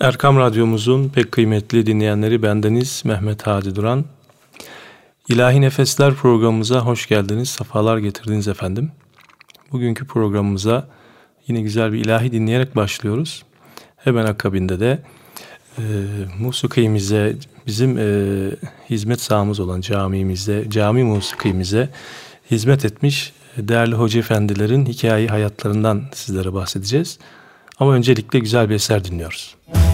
Erkam Radyomuzun pek kıymetli dinleyenleri bendeniz Mehmet Hadi Duran. İlahi Nefesler programımıza hoş geldiniz, sefalar getirdiniz efendim. Bugünkü programımıza yine güzel bir ilahi dinleyerek başlıyoruz. Hemen akabinde de e, musikimize, bizim e, hizmet sahamız olan camimizde, cami musikimize hizmet etmiş değerli hoca efendilerin hikaye hayatlarından sizlere bahsedeceğiz. Ama öncelikle güzel bir eser dinliyoruz. Müzik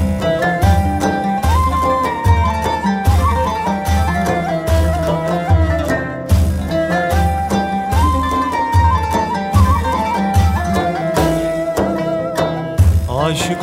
Senin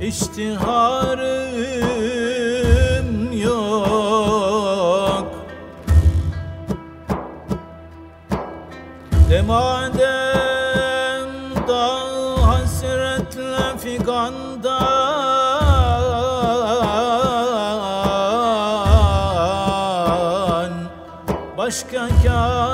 iştiharım yok. Demade başka karım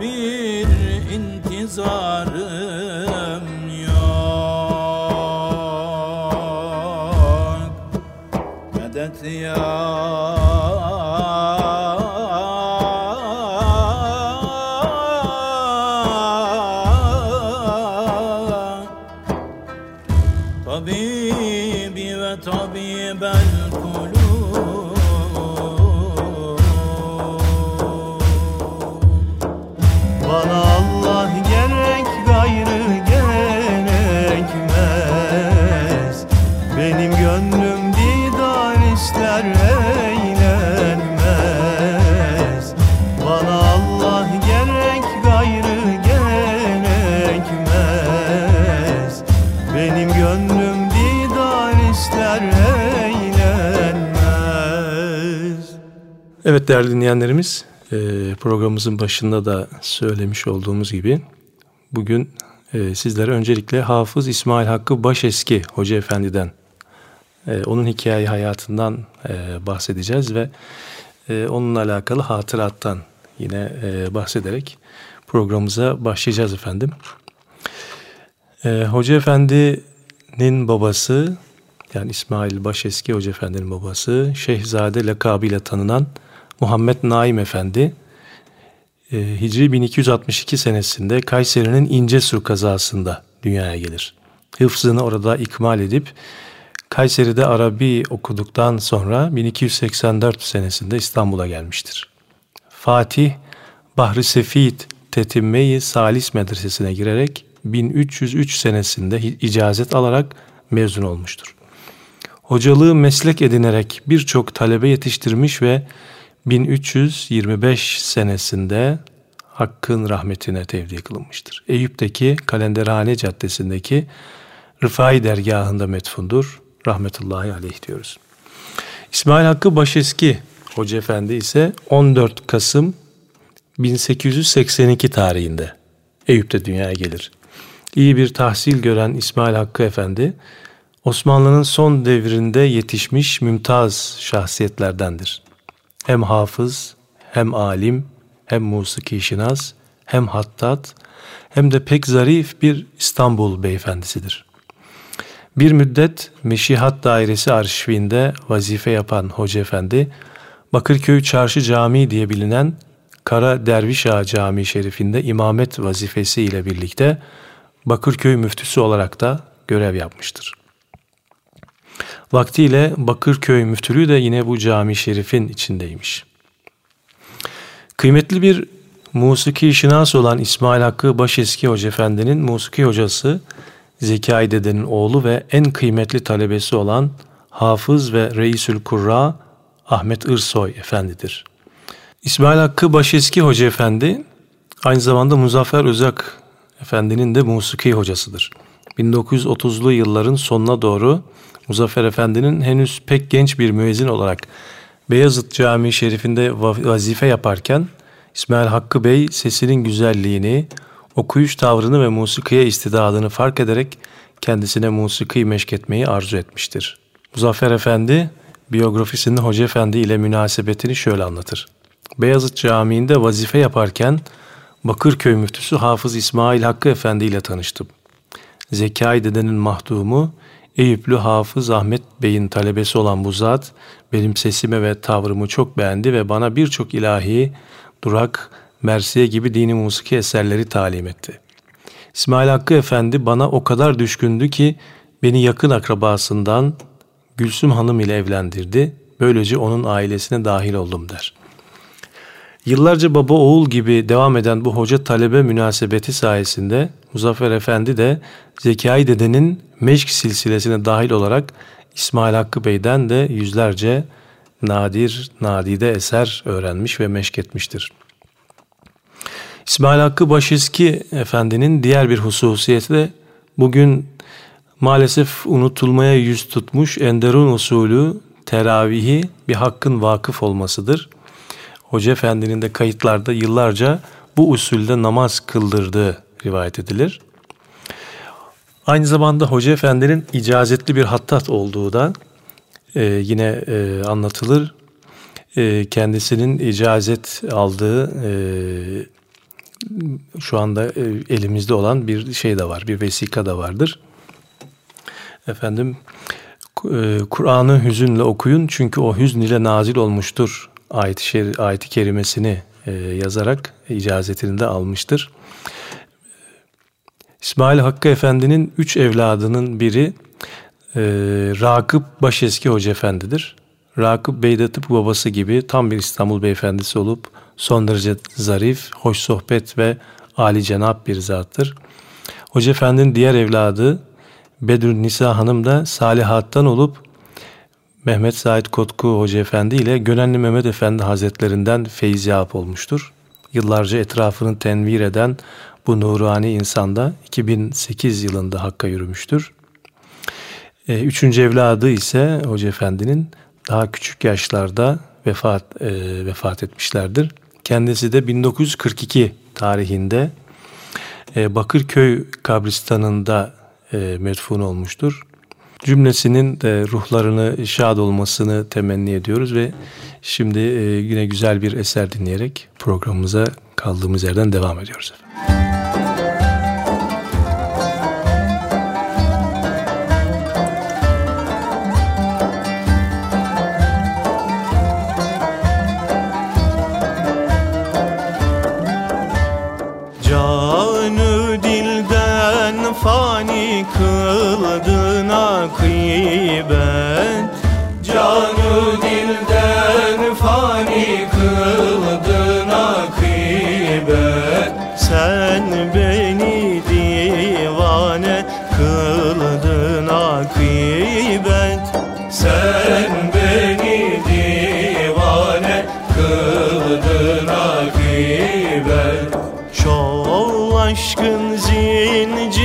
bir intizarım yok. Medet ya Evet değerli dinleyenlerimiz, e, programımızın başında da söylemiş olduğumuz gibi bugün e, sizlere öncelikle Hafız İsmail Hakkı Başeski Hoca Efendi'den, e, onun hikaye hayatından bahsedeceğiz ve onunla alakalı hatırattan yine bahsederek programımıza başlayacağız efendim. Hoca Efendi'nin babası yani İsmail Başeski Hoca Efendi'nin babası Şehzade lakabıyla tanınan Muhammed Naim Efendi e, Hicri 1262 senesinde Kayseri'nin İncesu kazasında dünyaya gelir. Hıfzını orada ikmal edip Kayseri'de Arabi okuduktan sonra 1284 senesinde İstanbul'a gelmiştir. Fatih Bahri Sefit Tetimmeyi Salis Medresesi'ne girerek 1303 senesinde icazet alarak mezun olmuştur. Hocalığı meslek edinerek birçok talebe yetiştirmiş ve 1325 senesinde Hakk'ın rahmetine tevdi kılınmıştır. Eyüp'teki Kalenderhane Caddesi'ndeki Rıfai dergahında metfundur. Rahmetullahi aleyh diyoruz. İsmail Hakkı Başeski Hoca Efendi ise 14 Kasım 1882 tarihinde Eyüp'te dünyaya gelir. İyi bir tahsil gören İsmail Hakkı Efendi, Osmanlı'nın son devrinde yetişmiş mümtaz şahsiyetlerdendir. Hem hafız, hem alim, hem musiki şinas, hem hattat, hem de pek zarif bir İstanbul beyefendisidir. Bir müddet Meşihat Dairesi arşivinde vazife yapan Hoca Efendi, Bakırköy Çarşı Camii diye bilinen Kara Derviş Ağa Camii Şerifinde imamet vazifesi ile birlikte Bakırköy müftüsü olarak da görev yapmıştır. Vaktiyle Bakırköy müftülüğü de yine bu cami şerifin içindeymiş. Kıymetli bir musiki şinas olan İsmail Hakkı Başeski Hoca Efendi'nin musiki hocası Zekai Dede'nin oğlu ve en kıymetli talebesi olan Hafız ve Reisül Kurra Ahmet Irsoy Efendidir. İsmail Hakkı Başeski Hoca Efendi aynı zamanda Muzaffer Özak Efendi'nin de musiki hocasıdır. 1930'lu yılların sonuna doğru Muzaffer Efendi'nin henüz pek genç bir müezzin olarak Beyazıt Camii Şerifinde vazife yaparken İsmail Hakkı Bey sesinin güzelliğini, okuyuş tavrını ve musikiye istidadını fark ederek kendisine musiki meşketmeyi arzu etmiştir. Muzaffer Efendi biyografisinde Hoca Efendi ile münasebetini şöyle anlatır. Beyazıt Camii'nde vazife yaparken Bakırköy müftüsü Hafız İsmail Hakkı Efendi ile tanıştım. Zekai dedenin mahdumu Eyüplü Hafız Ahmet Bey'in talebesi olan bu zat benim sesime ve tavrımı çok beğendi ve bana birçok ilahi, durak, mersiye gibi dini musiki eserleri talim etti. İsmail Hakkı Efendi bana o kadar düşkündü ki beni yakın akrabasından Gülsüm Hanım ile evlendirdi. Böylece onun ailesine dahil oldum der. Yıllarca baba oğul gibi devam eden bu hoca talebe münasebeti sayesinde Muzaffer Efendi de Zekai Dede'nin meşk silsilesine dahil olarak İsmail Hakkı Bey'den de yüzlerce nadir, nadide eser öğrenmiş ve meşk etmiştir. İsmail Hakkı Başeski Efendi'nin diğer bir hususiyeti de bugün maalesef unutulmaya yüz tutmuş Enderun usulü teravihi bir hakkın vakıf olmasıdır. Hoca Efendi'nin de kayıtlarda yıllarca bu usulde namaz kıldırdığı rivayet edilir. Aynı zamanda Hoca Efendi'nin icazetli bir hattat olduğu da e, yine e, anlatılır. E, kendisinin icazet aldığı e, şu anda e, elimizde olan bir şey de var, bir vesika da vardır. Efendim e, Kur'an'ı hüzünle okuyun çünkü o hüzn ile nazil olmuştur ayet-i, şer, ayet kerimesini e, yazarak icazetini de almıştır. İsmail Hakkı Efendi'nin üç evladının biri e, Rakıp Başeski Hoca Efendi'dir. Rakıp Bey de tıpkı babası gibi tam bir İstanbul beyefendisi olup son derece zarif, hoş sohbet ve âli cenap bir zattır. Hoca Efendi'nin diğer evladı Bedrün Nisa Hanım da salihattan olup Mehmet Said Kotku Hoca Efendi ile Gönenli Mehmet Efendi Hazretlerinden feyiz yap olmuştur. Yıllarca etrafını tenvir eden bu nurani insanda 2008 yılında Hakk'a yürümüştür. E, üçüncü evladı ise Hoca Efendi'nin daha küçük yaşlarda vefat e, vefat etmişlerdir. Kendisi de 1942 tarihinde e, Bakırköy kabristanında e, medfun olmuştur. Cümlesinin de ruhlarını şad olmasını temenni ediyoruz ve şimdi e, yine güzel bir eser dinleyerek programımıza kaldığımız yerden devam ediyoruz. Efendim. ben Canı dilden fani kıldın akibet Sen beni divane kıldın akibet Sen beni divane kıldın akibet Çok aşkın zincir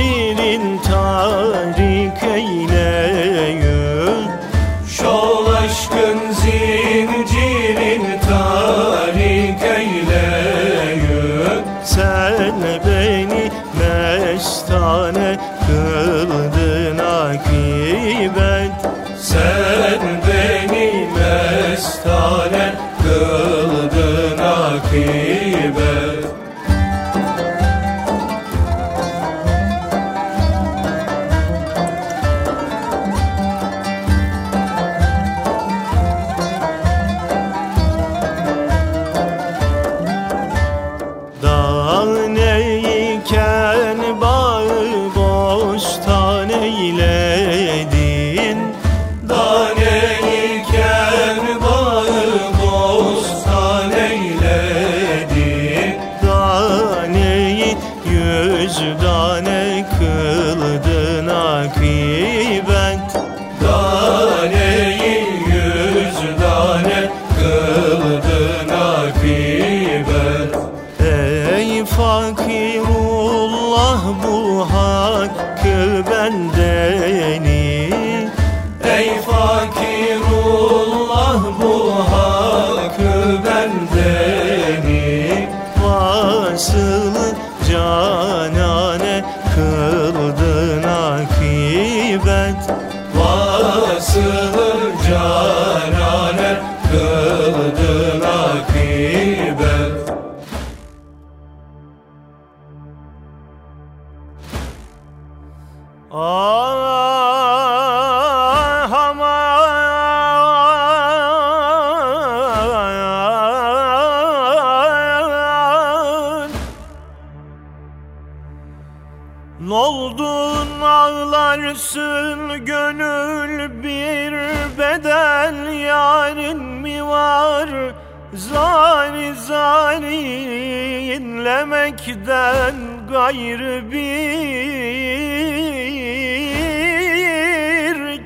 Sevmekten gayrı bir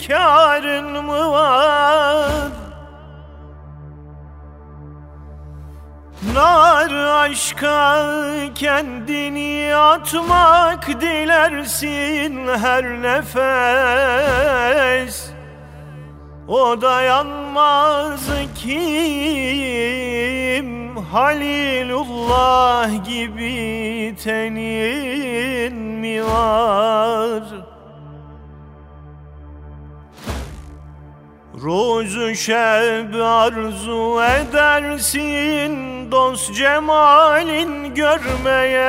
karın mı var? Nar aşka kendini atmak dilersin her nefes O dayanmaz kim Halilullah gibi tenin mi var? Rozu şeb arzu edersin dost cemalin görmeye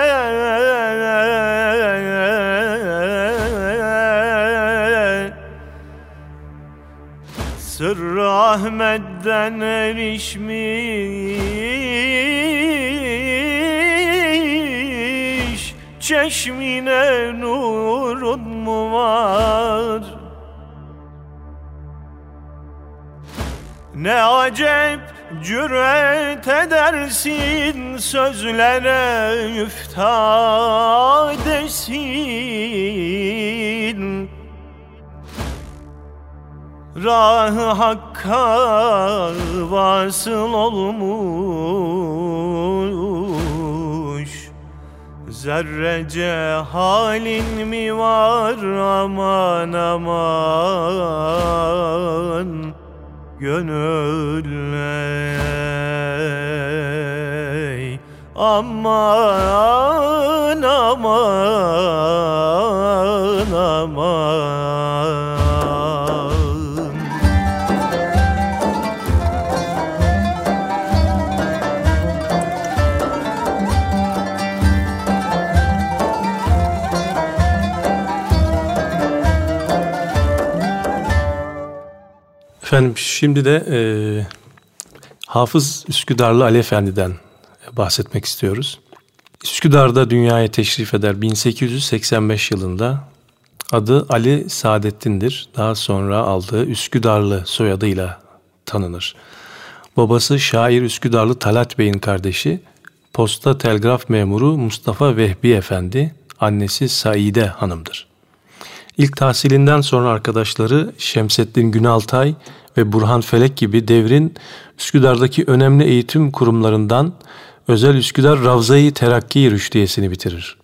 Sırrı Ahmet'ten erişmiş Çeşmine nurun mu var? Ne acep cüret edersin sözlere müftadesin Rah-ı Hakk'a vasıl olmuş Zerrece halin mi var aman aman Gönül ey Aman aman aman Efendim şimdi de e, Hafız Üsküdarlı Ali Efendi'den bahsetmek istiyoruz. Üsküdar'da dünyaya teşrif eder 1885 yılında. Adı Ali Saadettin'dir. Daha sonra aldığı Üsküdarlı soyadıyla tanınır. Babası şair Üsküdarlı Talat Bey'in kardeşi, posta telgraf memuru Mustafa Vehbi Efendi, annesi Saide Hanım'dır. İlk tahsilinden sonra arkadaşları Şemsettin Günaltay ve Burhan Felek gibi devrin Üsküdar'daki önemli eğitim kurumlarından Özel Üsküdar Ravza-i Terakki Rüşdiyesini bitirir.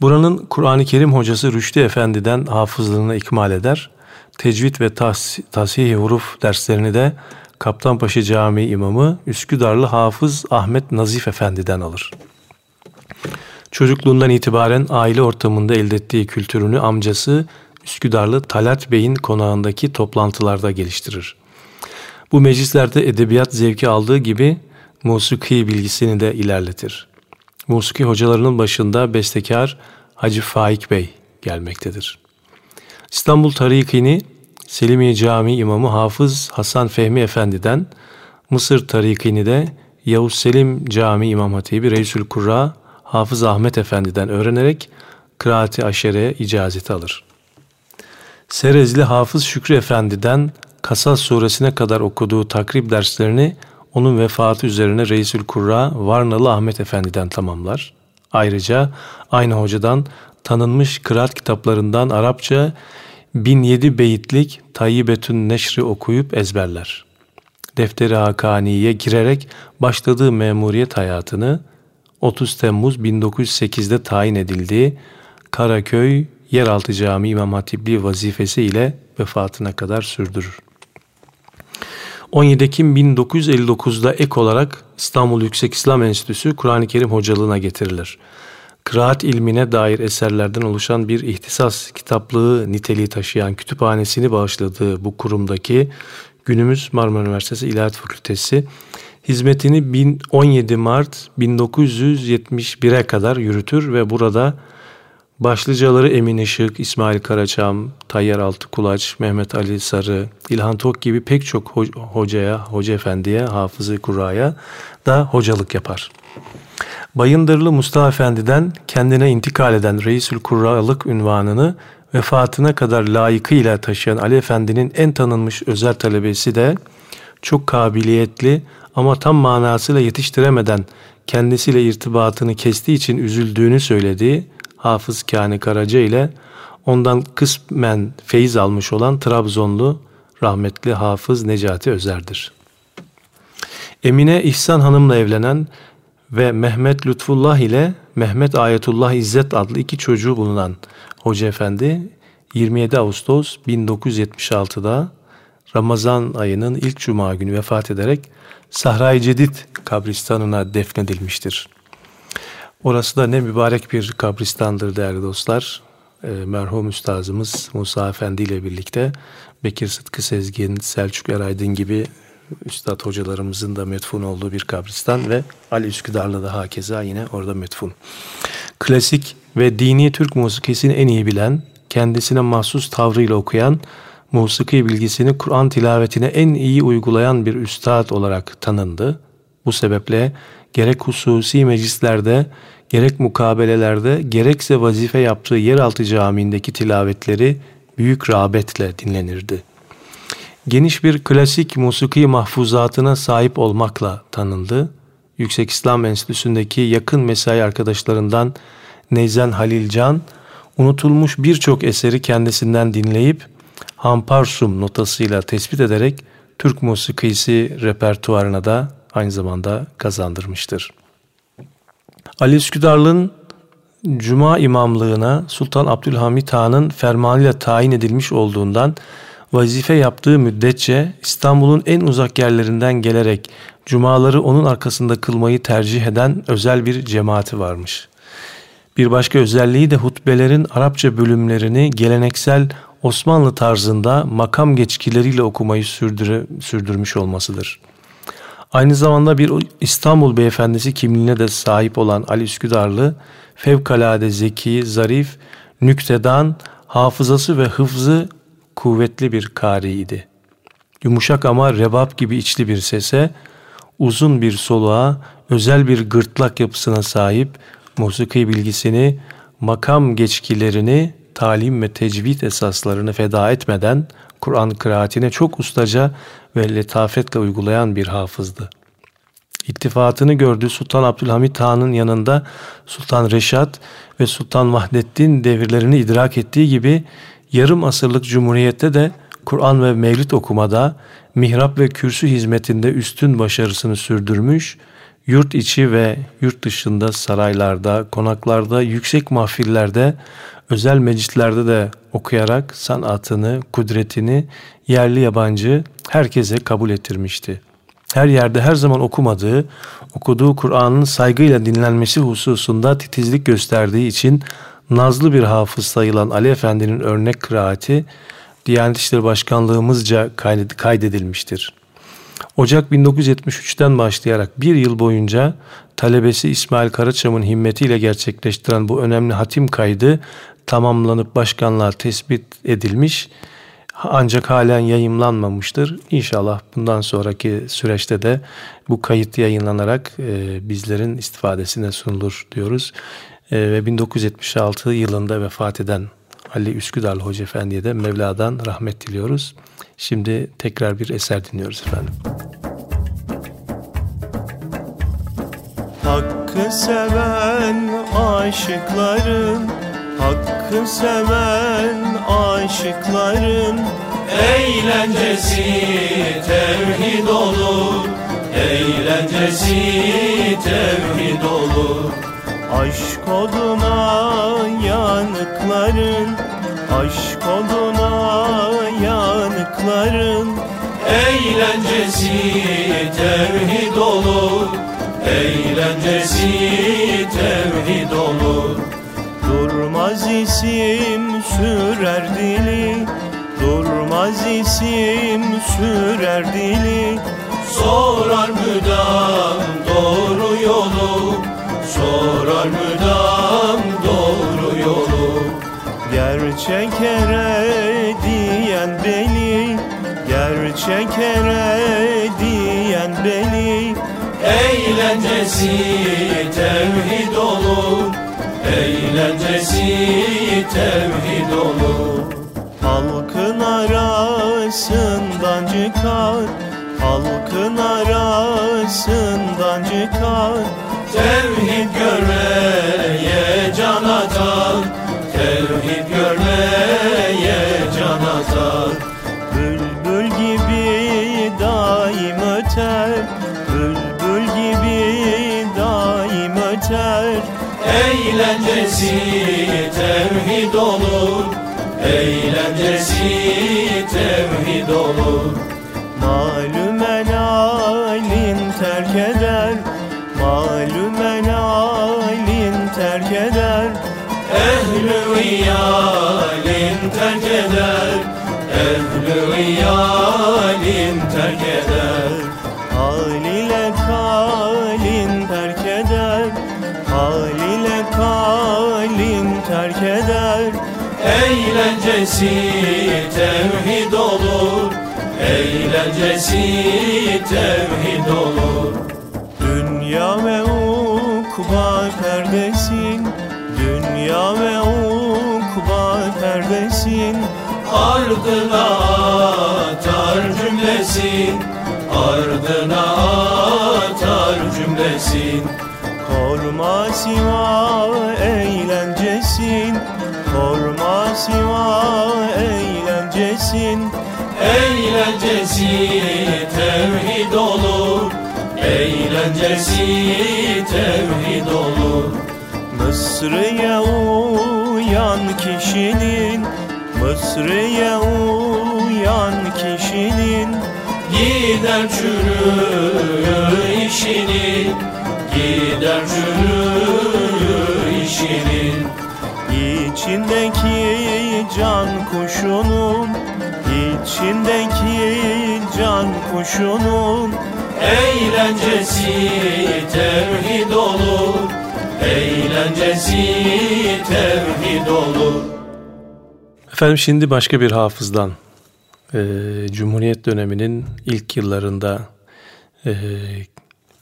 Buranın Kur'an-ı Kerim hocası Rüşdi Efendi'den hafızlığını ikmal eder. Tecvid ve tas tasih huruf derslerini de Kaptanpaşa Camii imamı Üsküdarlı Hafız Ahmet Nazif Efendi'den alır. Çocukluğundan itibaren aile ortamında elde ettiği kültürünü amcası Üsküdarlı Talat Bey'in konağındaki toplantılarda geliştirir. Bu meclislerde edebiyat zevki aldığı gibi musiki bilgisini de ilerletir. Musiki hocalarının başında bestekar Hacı Faik Bey gelmektedir. İstanbul Tarikini Selimiye Camii İmamı Hafız Hasan Fehmi Efendi'den, Mısır Tarikini de Yavuz Selim Camii İmam Hatibi Reisül Kurra Hafız Ahmet Efendi'den öğrenerek kıraati aşere icazeti alır. Serezli Hafız Şükrü Efendi'den Kasas suresine kadar okuduğu takrib derslerini onun vefatı üzerine Reisül Kurra Varnalı Ahmet Efendi'den tamamlar. Ayrıca aynı hocadan tanınmış kıraat kitaplarından Arapça 1007 beyitlik Tayyibetün Neşri okuyup ezberler. Defteri Hakani'ye girerek başladığı memuriyet hayatını 30 Temmuz 1908'de tayin edildiği Karaköy Yeraltı Camii İmam Hatipli vazifesi ile vefatına kadar sürdürür. 17 Ekim 1959'da ek olarak İstanbul Yüksek İslam Enstitüsü Kur'an-ı Kerim hocalığına getirilir. Kıraat ilmine dair eserlerden oluşan bir ihtisas kitaplığı niteliği taşıyan kütüphanesini bağışladığı bu kurumdaki günümüz Marmara Üniversitesi İlahiyat Fakültesi hizmetini 17 Mart 1971'e kadar yürütür ve burada başlıcaları Emin Işık, İsmail Karaçam, Tayyar Altıkulaç, Mehmet Ali Sarı, İlhan Tok gibi pek çok hocaya, hoca efendiye, hafızı kuraya da hocalık yapar. Bayındırlı Mustafa Efendi'den kendine intikal eden Reisül Kurralık ünvanını vefatına kadar layıkıyla taşıyan Ali Efendi'nin en tanınmış özel talebesi de çok kabiliyetli ama tam manasıyla yetiştiremeden kendisiyle irtibatını kestiği için üzüldüğünü söylediği Hafız Kani Karaca ile ondan kısmen feyiz almış olan Trabzonlu rahmetli Hafız Necati Özer'dir. Emine İhsan Hanım'la evlenen ve Mehmet Lütfullah ile Mehmet Ayetullah İzzet adlı iki çocuğu bulunan Hoca Efendi 27 Ağustos 1976'da Ramazan ayının ilk cuma günü vefat ederek Sahra-i Cedid kabristanına defnedilmiştir. Orası da ne mübarek bir kabristandır değerli dostlar. E, merhum üstazımız Musa Efendi ile birlikte Bekir Sıtkı Sezgin, Selçuk Eraydın gibi üstad hocalarımızın da metfun olduğu bir kabristan ve Ali Üsküdar'la da hakeza yine orada metfun. Klasik ve dini Türk musikisini en iyi bilen, kendisine mahsus tavrıyla okuyan, musiki bilgisini Kur'an tilavetine en iyi uygulayan bir üstad olarak tanındı. Bu sebeple gerek hususi meclislerde, gerek mukabelelerde, gerekse vazife yaptığı yeraltı camiindeki tilavetleri büyük rağbetle dinlenirdi. Geniş bir klasik musiki mahfuzatına sahip olmakla tanındı. Yüksek İslam Enstitüsü'ndeki yakın mesai arkadaşlarından Neyzen Halilcan, unutulmuş birçok eseri kendisinden dinleyip Hamparsum notasıyla tespit ederek Türk musikisi repertuarına da aynı zamanda kazandırmıştır. Ali Üsküdarlı'nın Cuma imamlığına Sultan Abdülhamit Han'ın fermanıyla tayin edilmiş olduğundan vazife yaptığı müddetçe İstanbul'un en uzak yerlerinden gelerek cumaları onun arkasında kılmayı tercih eden özel bir cemaati varmış. Bir başka özelliği de hutbelerin Arapça bölümlerini geleneksel Osmanlı tarzında makam geçkileriyle okumayı sürdüre, sürdürmüş olmasıdır. Aynı zamanda bir İstanbul beyefendisi kimliğine de sahip olan Ali Üsküdarlı, fevkalade zeki, zarif, nüktedan, hafızası ve hıfzı kuvvetli bir kariydi. Yumuşak ama rebap gibi içli bir sese, uzun bir soluğa, özel bir gırtlak yapısına sahip, musiki bilgisini, makam geçkilerini, talim ve tecvid esaslarını feda etmeden Kur'an kıraatine çok ustaca ve letafetle uygulayan bir hafızdı. İttifatını gördüğü Sultan Abdülhamit Han'ın yanında Sultan Reşat ve Sultan Vahdettin devirlerini idrak ettiği gibi yarım asırlık cumhuriyette de Kur'an ve mevlid okumada, mihrap ve kürsü hizmetinde üstün başarısını sürdürmüş, yurt içi ve yurt dışında saraylarda, konaklarda, yüksek mahfillerde, özel meclislerde de okuyarak sanatını, kudretini yerli yabancı herkese kabul ettirmişti. Her yerde her zaman okumadığı, okuduğu Kur'an'ın saygıyla dinlenmesi hususunda titizlik gösterdiği için nazlı bir hafız sayılan Ali Efendi'nin örnek kıraati Diyanet İşleri Başkanlığımızca kaydedilmiştir. Ocak 1973'ten başlayarak bir yıl boyunca talebesi İsmail Karaçam'ın himmetiyle gerçekleştiren bu önemli hatim kaydı tamamlanıp başkanlığa tespit edilmiş ancak halen yayımlanmamıştır. İnşallah bundan sonraki süreçte de bu kayıt yayınlanarak e, bizlerin istifadesine sunulur diyoruz. E, ve 1976 yılında vefat eden Ali Üsküdarlı Hoca Efendi'ye de Mevla'dan rahmet diliyoruz. Şimdi tekrar bir eser dinliyoruz efendim. Hakkı seven aşıkların Hakkı seven aşıkların Eğlencesi tevhid olur Eğlencesi tevhid olur Aşk oduna yanıkların Aşk oduna yanıkların. Eğlencesi tevhid olur Eğlencesi tevhid olur. Durmaz isim sürer dili Durmaz isim sürer dili. Sorar müdam doğru yolu Sorar müdam doğru yolu? Gerçek ere diyen beni Gerçek ere diyen beni. Eğlencesi tevhid olur Eğlencesi tevhid olur. Halkın arasından çıkar Halkın arasından çıkar Tevhid görmeye can atar Tevhid görmeye can atar Bülbül gibi daim öter Bülbül yeter Eğlencesi tevhid olur Eğlencesi tevhid olur. Malum halin terk eder Malum halin terk eder. Ehlü iyalin terk eder. Ehlü iyalin terk eder. Hal ile kalin terk eder. Hal ile kalin terk eder. Eğlencesi tevhid olur. Eğlencesi tevhid olur Ardına atar cümlesin Ardına atar cümlesin Korma siva eğlencesin Korma siva eğlencesin. Eğlencesi tevhid olur Eğlencesi tevhid olur. Mısır'ya uyan kişinin Mısır'ya uyan kişinin Gider çürür işinin Gider çürür işinin. İçindeki can kuşunun içindeki can kuşunun. Eğlencesi tevhid olur Eğlencesi tevhid olur Efendim şimdi başka bir hafızdan e, Cumhuriyet döneminin ilk yıllarında e,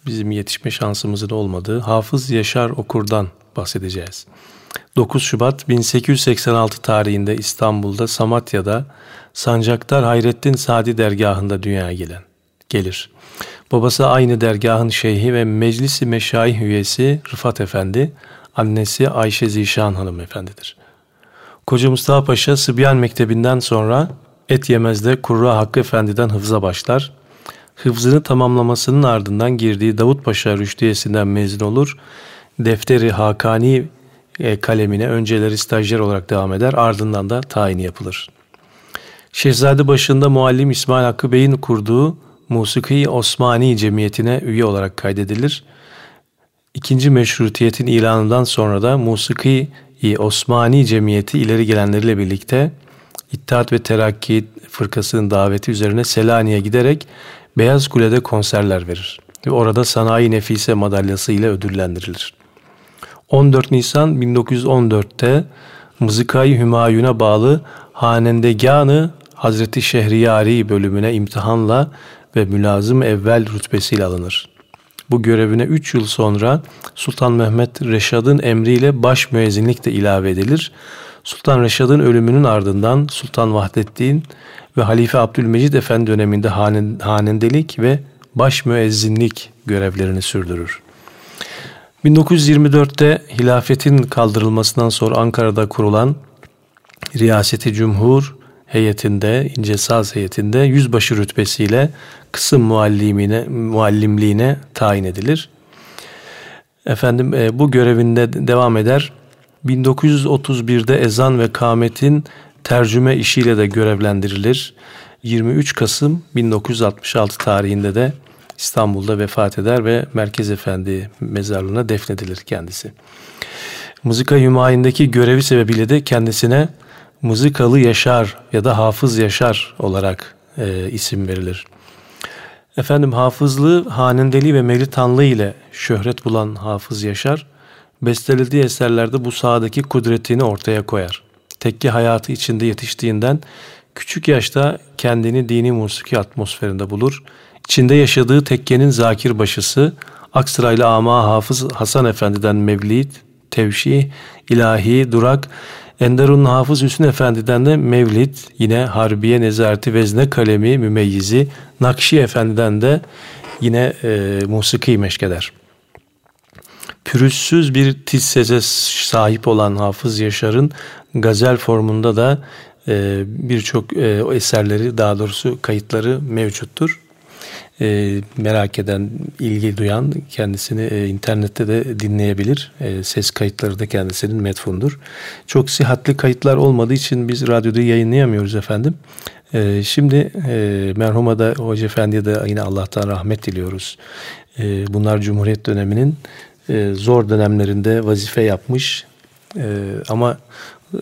bizim yetişme şansımızın olmadığı Hafız Yaşar Okur'dan bahsedeceğiz. 9 Şubat 1886 tarihinde İstanbul'da Samatya'da Sancaktar Hayrettin Sadi dergahında dünyaya gelen gelir. Babası aynı dergahın şeyhi ve meclisi meşayih üyesi Rıfat Efendi, annesi Ayşe Zişan Hanım Efendidir. Koca Mustafa Paşa Sıbyan Mektebi'nden sonra Et Yemez'de Kurra Hakkı Efendi'den hıfza başlar. Hıfzını tamamlamasının ardından girdiği Davut Paşa Rüştiyesi'nden mezun olur. Defteri Hakani e, kalemine önceleri stajyer olarak devam eder ardından da tayini yapılır. Şehzade başında muallim İsmail Hakkı Bey'in kurduğu Musiki Osmani Cemiyeti'ne üye olarak kaydedilir. İkinci meşrutiyetin ilanından sonra da Musiki Osmani Cemiyeti ileri gelenleriyle birlikte İttihat ve Terakki Fırkası'nın daveti üzerine Selanik'e giderek Beyaz Kule'de konserler verir. Ve orada Sanayi Nefise madalyası ile ödüllendirilir. 14 Nisan 1914'te Mızıkayı Hümayun'a bağlı Hanendeganı Hazreti Şehriyari bölümüne imtihanla ve mülazım evvel rütbesiyle alınır. Bu görevine 3 yıl sonra Sultan Mehmet Reşad'ın emriyle baş müezzinlik de ilave edilir. Sultan Reşad'ın ölümünün ardından Sultan Vahdettin ve Halife Abdülmecid Efendi döneminde hanendelik ve baş müezzinlik görevlerini sürdürür. 1924'te hilafetin kaldırılmasından sonra Ankara'da kurulan Riyaseti Cumhur heyetinde, İnce Saz heyetinde yüzbaşı rütbesiyle kısım muallimine, muallimliğine tayin edilir. Efendim e, bu görevinde devam eder. 1931'de ezan ve kametin tercüme işiyle de görevlendirilir. 23 Kasım 1966 tarihinde de İstanbul'da vefat eder ve Merkez Efendi mezarlığına defnedilir kendisi. Mızıka Hümayun'daki görevi sebebiyle de kendisine Mızıkalı Yaşar ya da Hafız Yaşar olarak e, isim verilir. Efendim hafızlığı, hanendeliği ve melitanlığı ile şöhret bulan Hafız Yaşar, bestelediği eserlerde bu sahadaki kudretini ortaya koyar. Tekke hayatı içinde yetiştiğinden küçük yaşta kendini dini musiki atmosferinde bulur. İçinde yaşadığı tekkenin zakir başısı, Aksaraylı Ama Hafız Hasan Efendi'den mevlid, tevşih, ilahi, durak, Enderun Hafız Hüsnü Efendi'den de Mevlid, yine Harbiye Nezareti Vezne Kalemi Mümeyyizi, Nakşi Efendi'den de yine e, musiki meşkeder. Pürüzsüz bir tiz sese sahip olan Hafız Yaşar'ın gazel formunda da e, birçok e, eserleri daha doğrusu kayıtları mevcuttur. E, merak eden, ilgi duyan kendisini e, internette de dinleyebilir. E, ses kayıtları da kendisinin metfundur. Çok sihatli kayıtlar olmadığı için biz radyoda yayınlayamıyoruz efendim. E, şimdi e, merhuma da Hoca Efendi'ye de yine Allah'tan rahmet diliyoruz. E, bunlar Cumhuriyet döneminin e, zor dönemlerinde vazife yapmış e, ama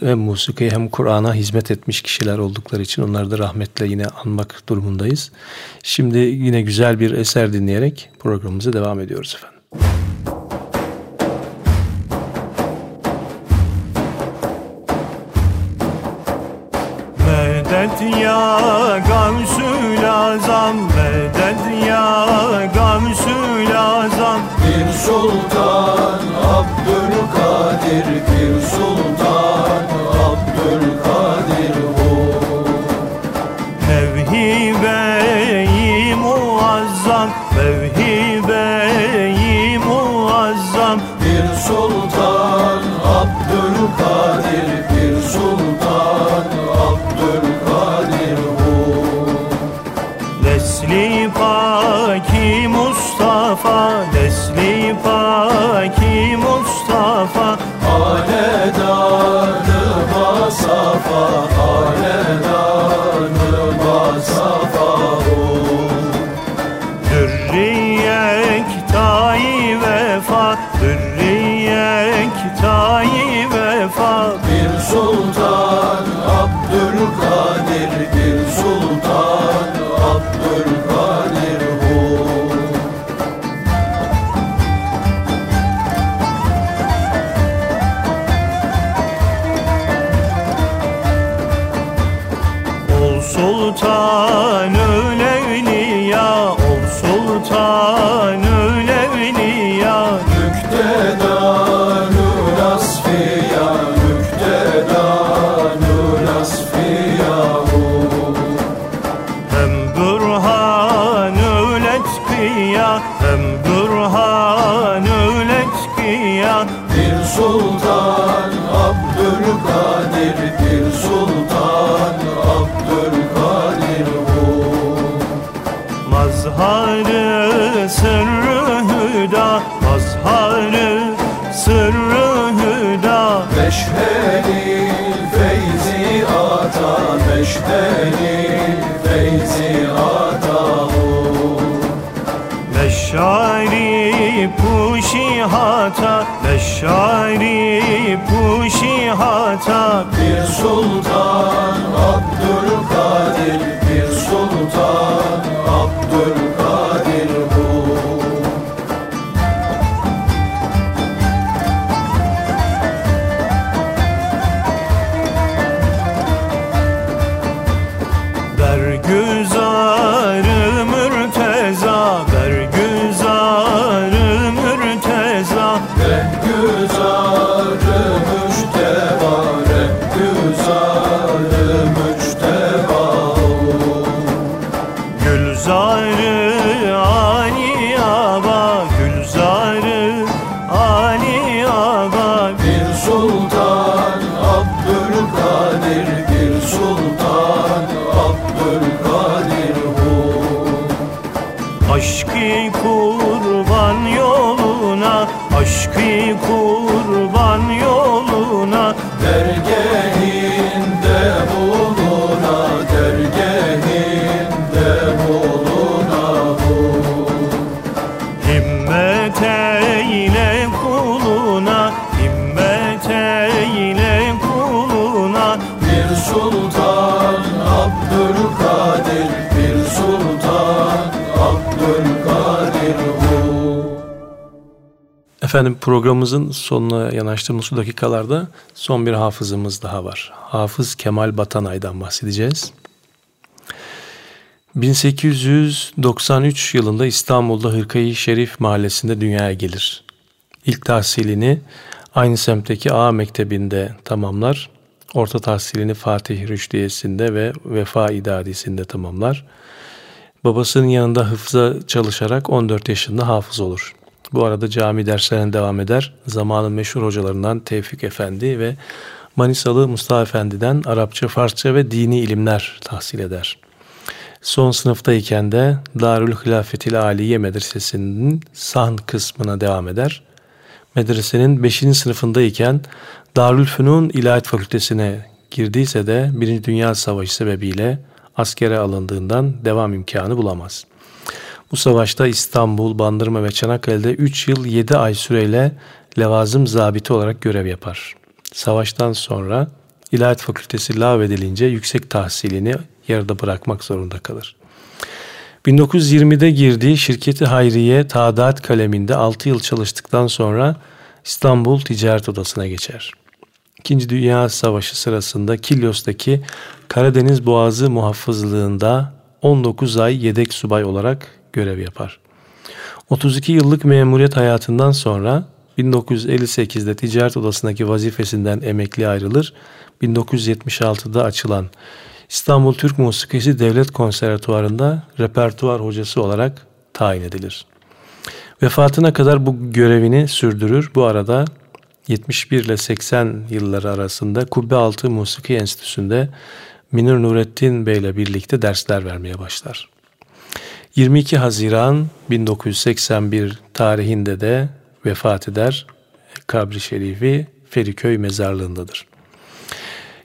hem musikiye hem Kur'an'a hizmet etmiş kişiler oldukları için onları da rahmetle yine anmak durumundayız. Şimdi yine güzel bir eser dinleyerek programımıza devam ediyoruz efendim. Medet ya Gamsül Azam Medet ya Gamsül Azam Bir sultan Abdülkadir Bir sultan puşihata Meşari puşihata Bir sultan Abdülkadir Efendim programımızın sonuna yanaştığımız şu dakikalarda son bir hafızımız daha var. Hafız Kemal Batanay'dan bahsedeceğiz. 1893 yılında İstanbul'da Hırkayı Şerif mahallesinde dünyaya gelir. İlk tahsilini aynı semtteki A Mektebi'nde tamamlar. Orta tahsilini Fatih Rüştiyesi'nde ve Vefa İdadisi'nde tamamlar. Babasının yanında hıfza çalışarak 14 yaşında hafız olur. Bu arada cami derslerine devam eder. Zamanın meşhur hocalarından Tevfik Efendi ve Manisalı Mustafa Efendi'den Arapça, Farsça ve dini ilimler tahsil eder. Son sınıftayken de Darül Hilafetil Aliye Medresesi'nin sahn kısmına devam eder. Medresenin 5. sınıfındayken Darül Fünun İlahiyat Fakültesine girdiyse de Birinci Dünya Savaşı sebebiyle askere alındığından devam imkanı bulamaz. Bu savaşta İstanbul, Bandırma ve Çanakkale'de 3 yıl 7 ay süreyle levazım zabiti olarak görev yapar. Savaştan sonra İlahiyat Fakültesi lağvedilince yüksek tahsilini yarıda bırakmak zorunda kalır. 1920'de girdiği şirketi Hayriye Taadat kaleminde 6 yıl çalıştıktan sonra İstanbul Ticaret Odası'na geçer. İkinci Dünya Savaşı sırasında Kilyos'taki Karadeniz Boğazı muhafızlığında 19 ay yedek subay olarak görev yapar. 32 yıllık memuriyet hayatından sonra 1958'de ticaret odasındaki vazifesinden emekli ayrılır. 1976'da açılan İstanbul Türk Musikisi Devlet Konservatuvarı'nda repertuar hocası olarak tayin edilir. Vefatına kadar bu görevini sürdürür. Bu arada 71 ile 80 yılları arasında Kubbealtı Musiki Enstitüsü'nde Minir Nurettin Bey ile birlikte dersler vermeye başlar. 22 Haziran 1981 tarihinde de vefat eder. Kabri Şerifi Feriköy mezarlığındadır.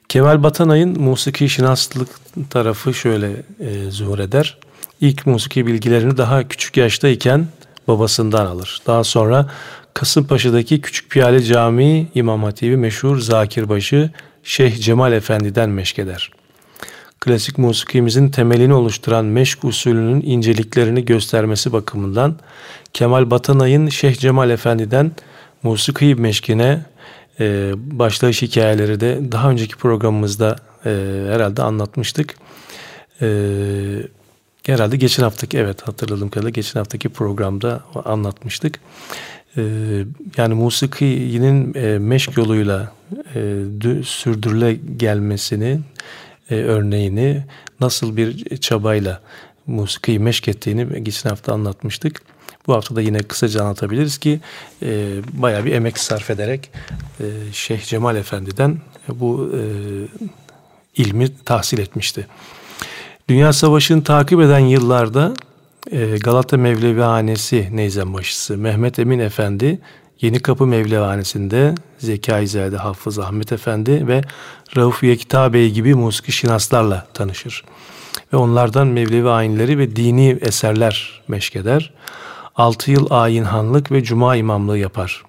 Kemal Batanay'ın musiki şinaslık tarafı şöyle e, zuhur eder. İlk musiki bilgilerini daha küçük yaştayken babasından alır. Daha sonra Kasımpaşa'daki Küçük Piyale Camii İmam Hatibi meşhur Zakirbaşı Şeyh Cemal Efendi'den meşkeder. Klasik musikimizin temelini oluşturan meşk usulünün inceliklerini göstermesi bakımından Kemal Batanay'ın Şeyh Cemal Efendi'den musiki meşkine e, başlayış hikayeleri de daha önceki programımızda e, herhalde anlatmıştık. E, herhalde geçen haftaki evet hatırladığım kadarıyla geçen haftaki programda anlatmıştık. E, yani musikinin e, meşk yoluyla e, sürdürüle gelmesini e, örneğini nasıl bir çabayla musikiyi meşk geçen hafta anlatmıştık. Bu hafta da yine kısaca anlatabiliriz ki e, bayağı bir emek sarf ederek e, Şeyh Cemal Efendi'den bu e, ilmi tahsil etmişti. Dünya Savaşı'nı takip eden yıllarda e, Galata Mevlevihanesi Neyzenbaşısı Mehmet Emin Efendi Yeni Kapı Mevlevihanesi'nde Zekai Hafız Ahmet Efendi ve Rauf Yekta Bey gibi musiki şinaslarla tanışır. Ve onlardan Mevlevi ayinleri ve dini eserler meşkeder. 6 yıl ayinhanlık ve cuma imamlığı yapar.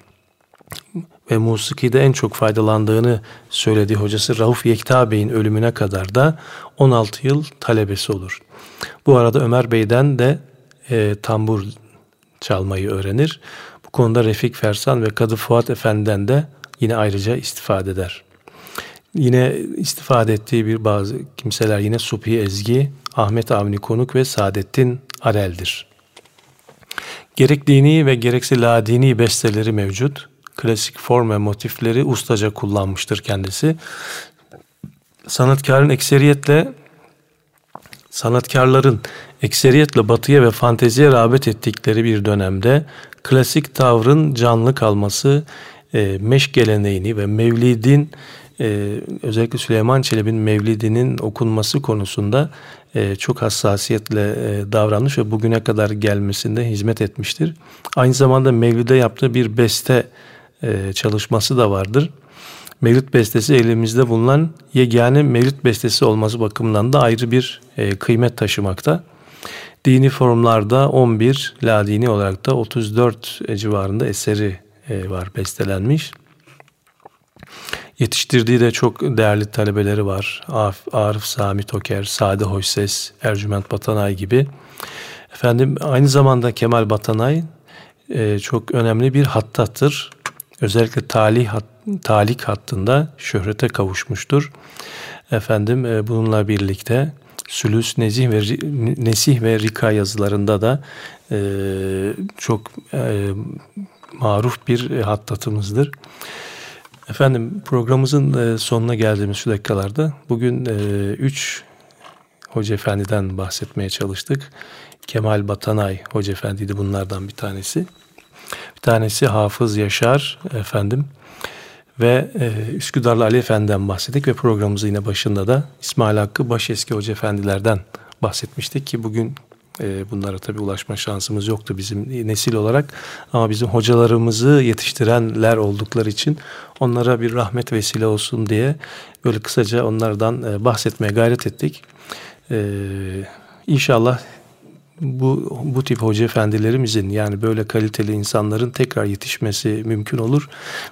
Ve musikide en çok faydalandığını söylediği hocası Rauf Yekta Bey'in ölümüne kadar da 16 yıl talebesi olur. Bu arada Ömer Bey'den de e, tambur çalmayı öğrenir. Konuda Refik Fersan ve Kadı Fuat Efendi'den de yine ayrıca istifade eder. Yine istifade ettiği bir bazı kimseler yine Supi Ezgi, Ahmet Avni Konuk ve Saadettin Arel'dir. Gerek dini ve gerekse la dini besteleri mevcut. Klasik form ve motifleri ustaca kullanmıştır kendisi. Sanatkarın ekseriyetle sanatkarların ekseriyetle batıya ve fanteziye rağbet ettikleri bir dönemde klasik tavrın canlı kalması, e, meşk geleneğini ve mevlidin e, özellikle Süleyman Çelebi'nin mevlidinin okunması konusunda e, çok hassasiyetle e, davranmış ve bugüne kadar gelmesinde hizmet etmiştir. Aynı zamanda Mevlid'e yaptığı bir beste e, çalışması da vardır. Mevlid bestesi elimizde bulunan yegane Mevlid bestesi olması bakımından da ayrı bir e, kıymet taşımakta. Dini formlarda 11, la dini olarak da 34 civarında eseri e, var bestelenmiş. Yetiştirdiği de çok değerli talebeleri var. Arif Sami Toker, Sade Hoyses, Ercüment Batanay gibi. Efendim aynı zamanda Kemal Batanay e, çok önemli bir hattattır. Özellikle talih hat, talik hattında şöhrete kavuşmuştur. Efendim e, bununla birlikte Sülüs, Nezih ve Nesih ve Rika yazılarında da e, çok e, maruf bir hattatımızdır. Efendim programımızın e, sonuna geldiğimiz şu dakikalarda bugün e, üç Hoca Efendi'den bahsetmeye çalıştık. Kemal Batanay Hoca Efendi'ydi bunlardan bir tanesi. Bir tanesi Hafız Yaşar efendim ve e, Üsküdarlı Ali Efendi'den bahsettik ve programımızın yine başında da İsmail Hakkı Başeski Hoca Efendilerden bahsetmiştik ki bugün e, bunlara tabii ulaşma şansımız yoktu bizim nesil olarak ama bizim hocalarımızı yetiştirenler oldukları için onlara bir rahmet vesile olsun diye böyle kısaca onlardan e, bahsetmeye gayret ettik. E, inşallah bu, bu tip hoca efendilerimizin yani böyle kaliteli insanların tekrar yetişmesi mümkün olur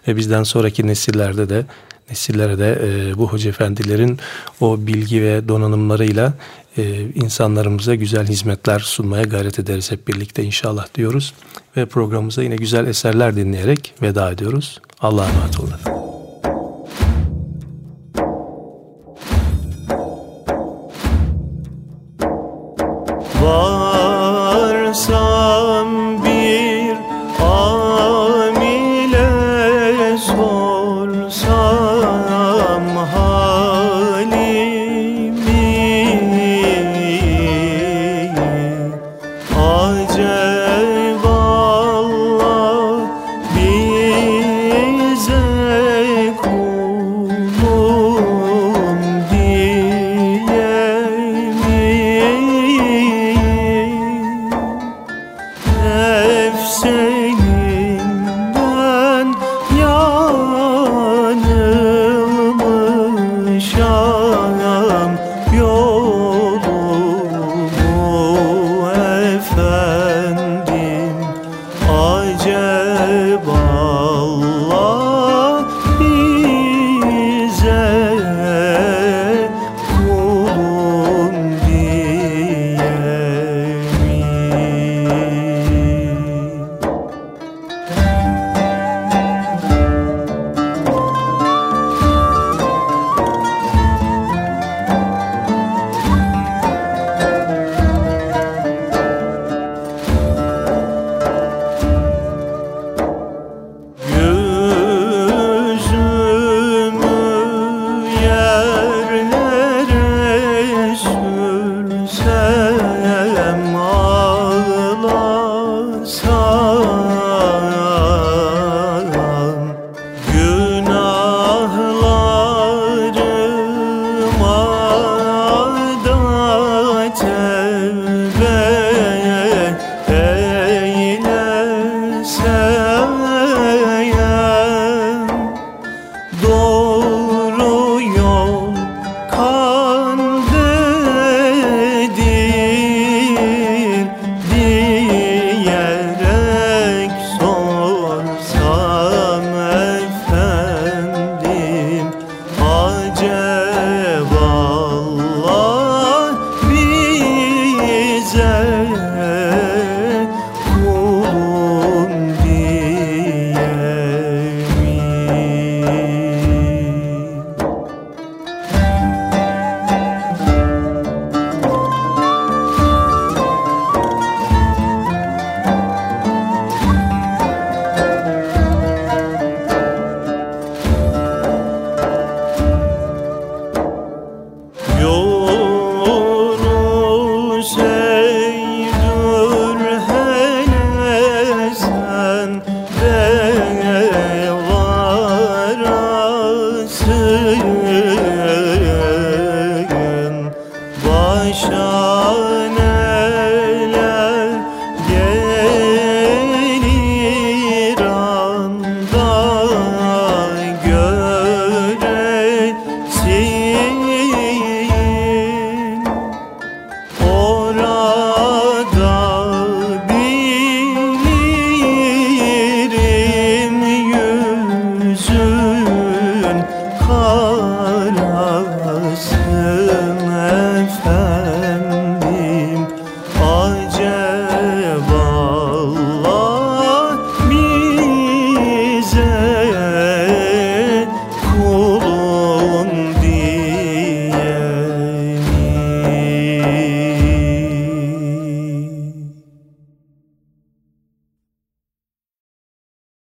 ve bizden sonraki nesillerde de nesillere de e, bu hoca efendilerin o bilgi ve donanımlarıyla e, insanlarımıza güzel hizmetler sunmaya gayret ederiz hep birlikte inşallah diyoruz. Ve programımıza yine güzel eserler dinleyerek veda ediyoruz. Allah'a emanet olun.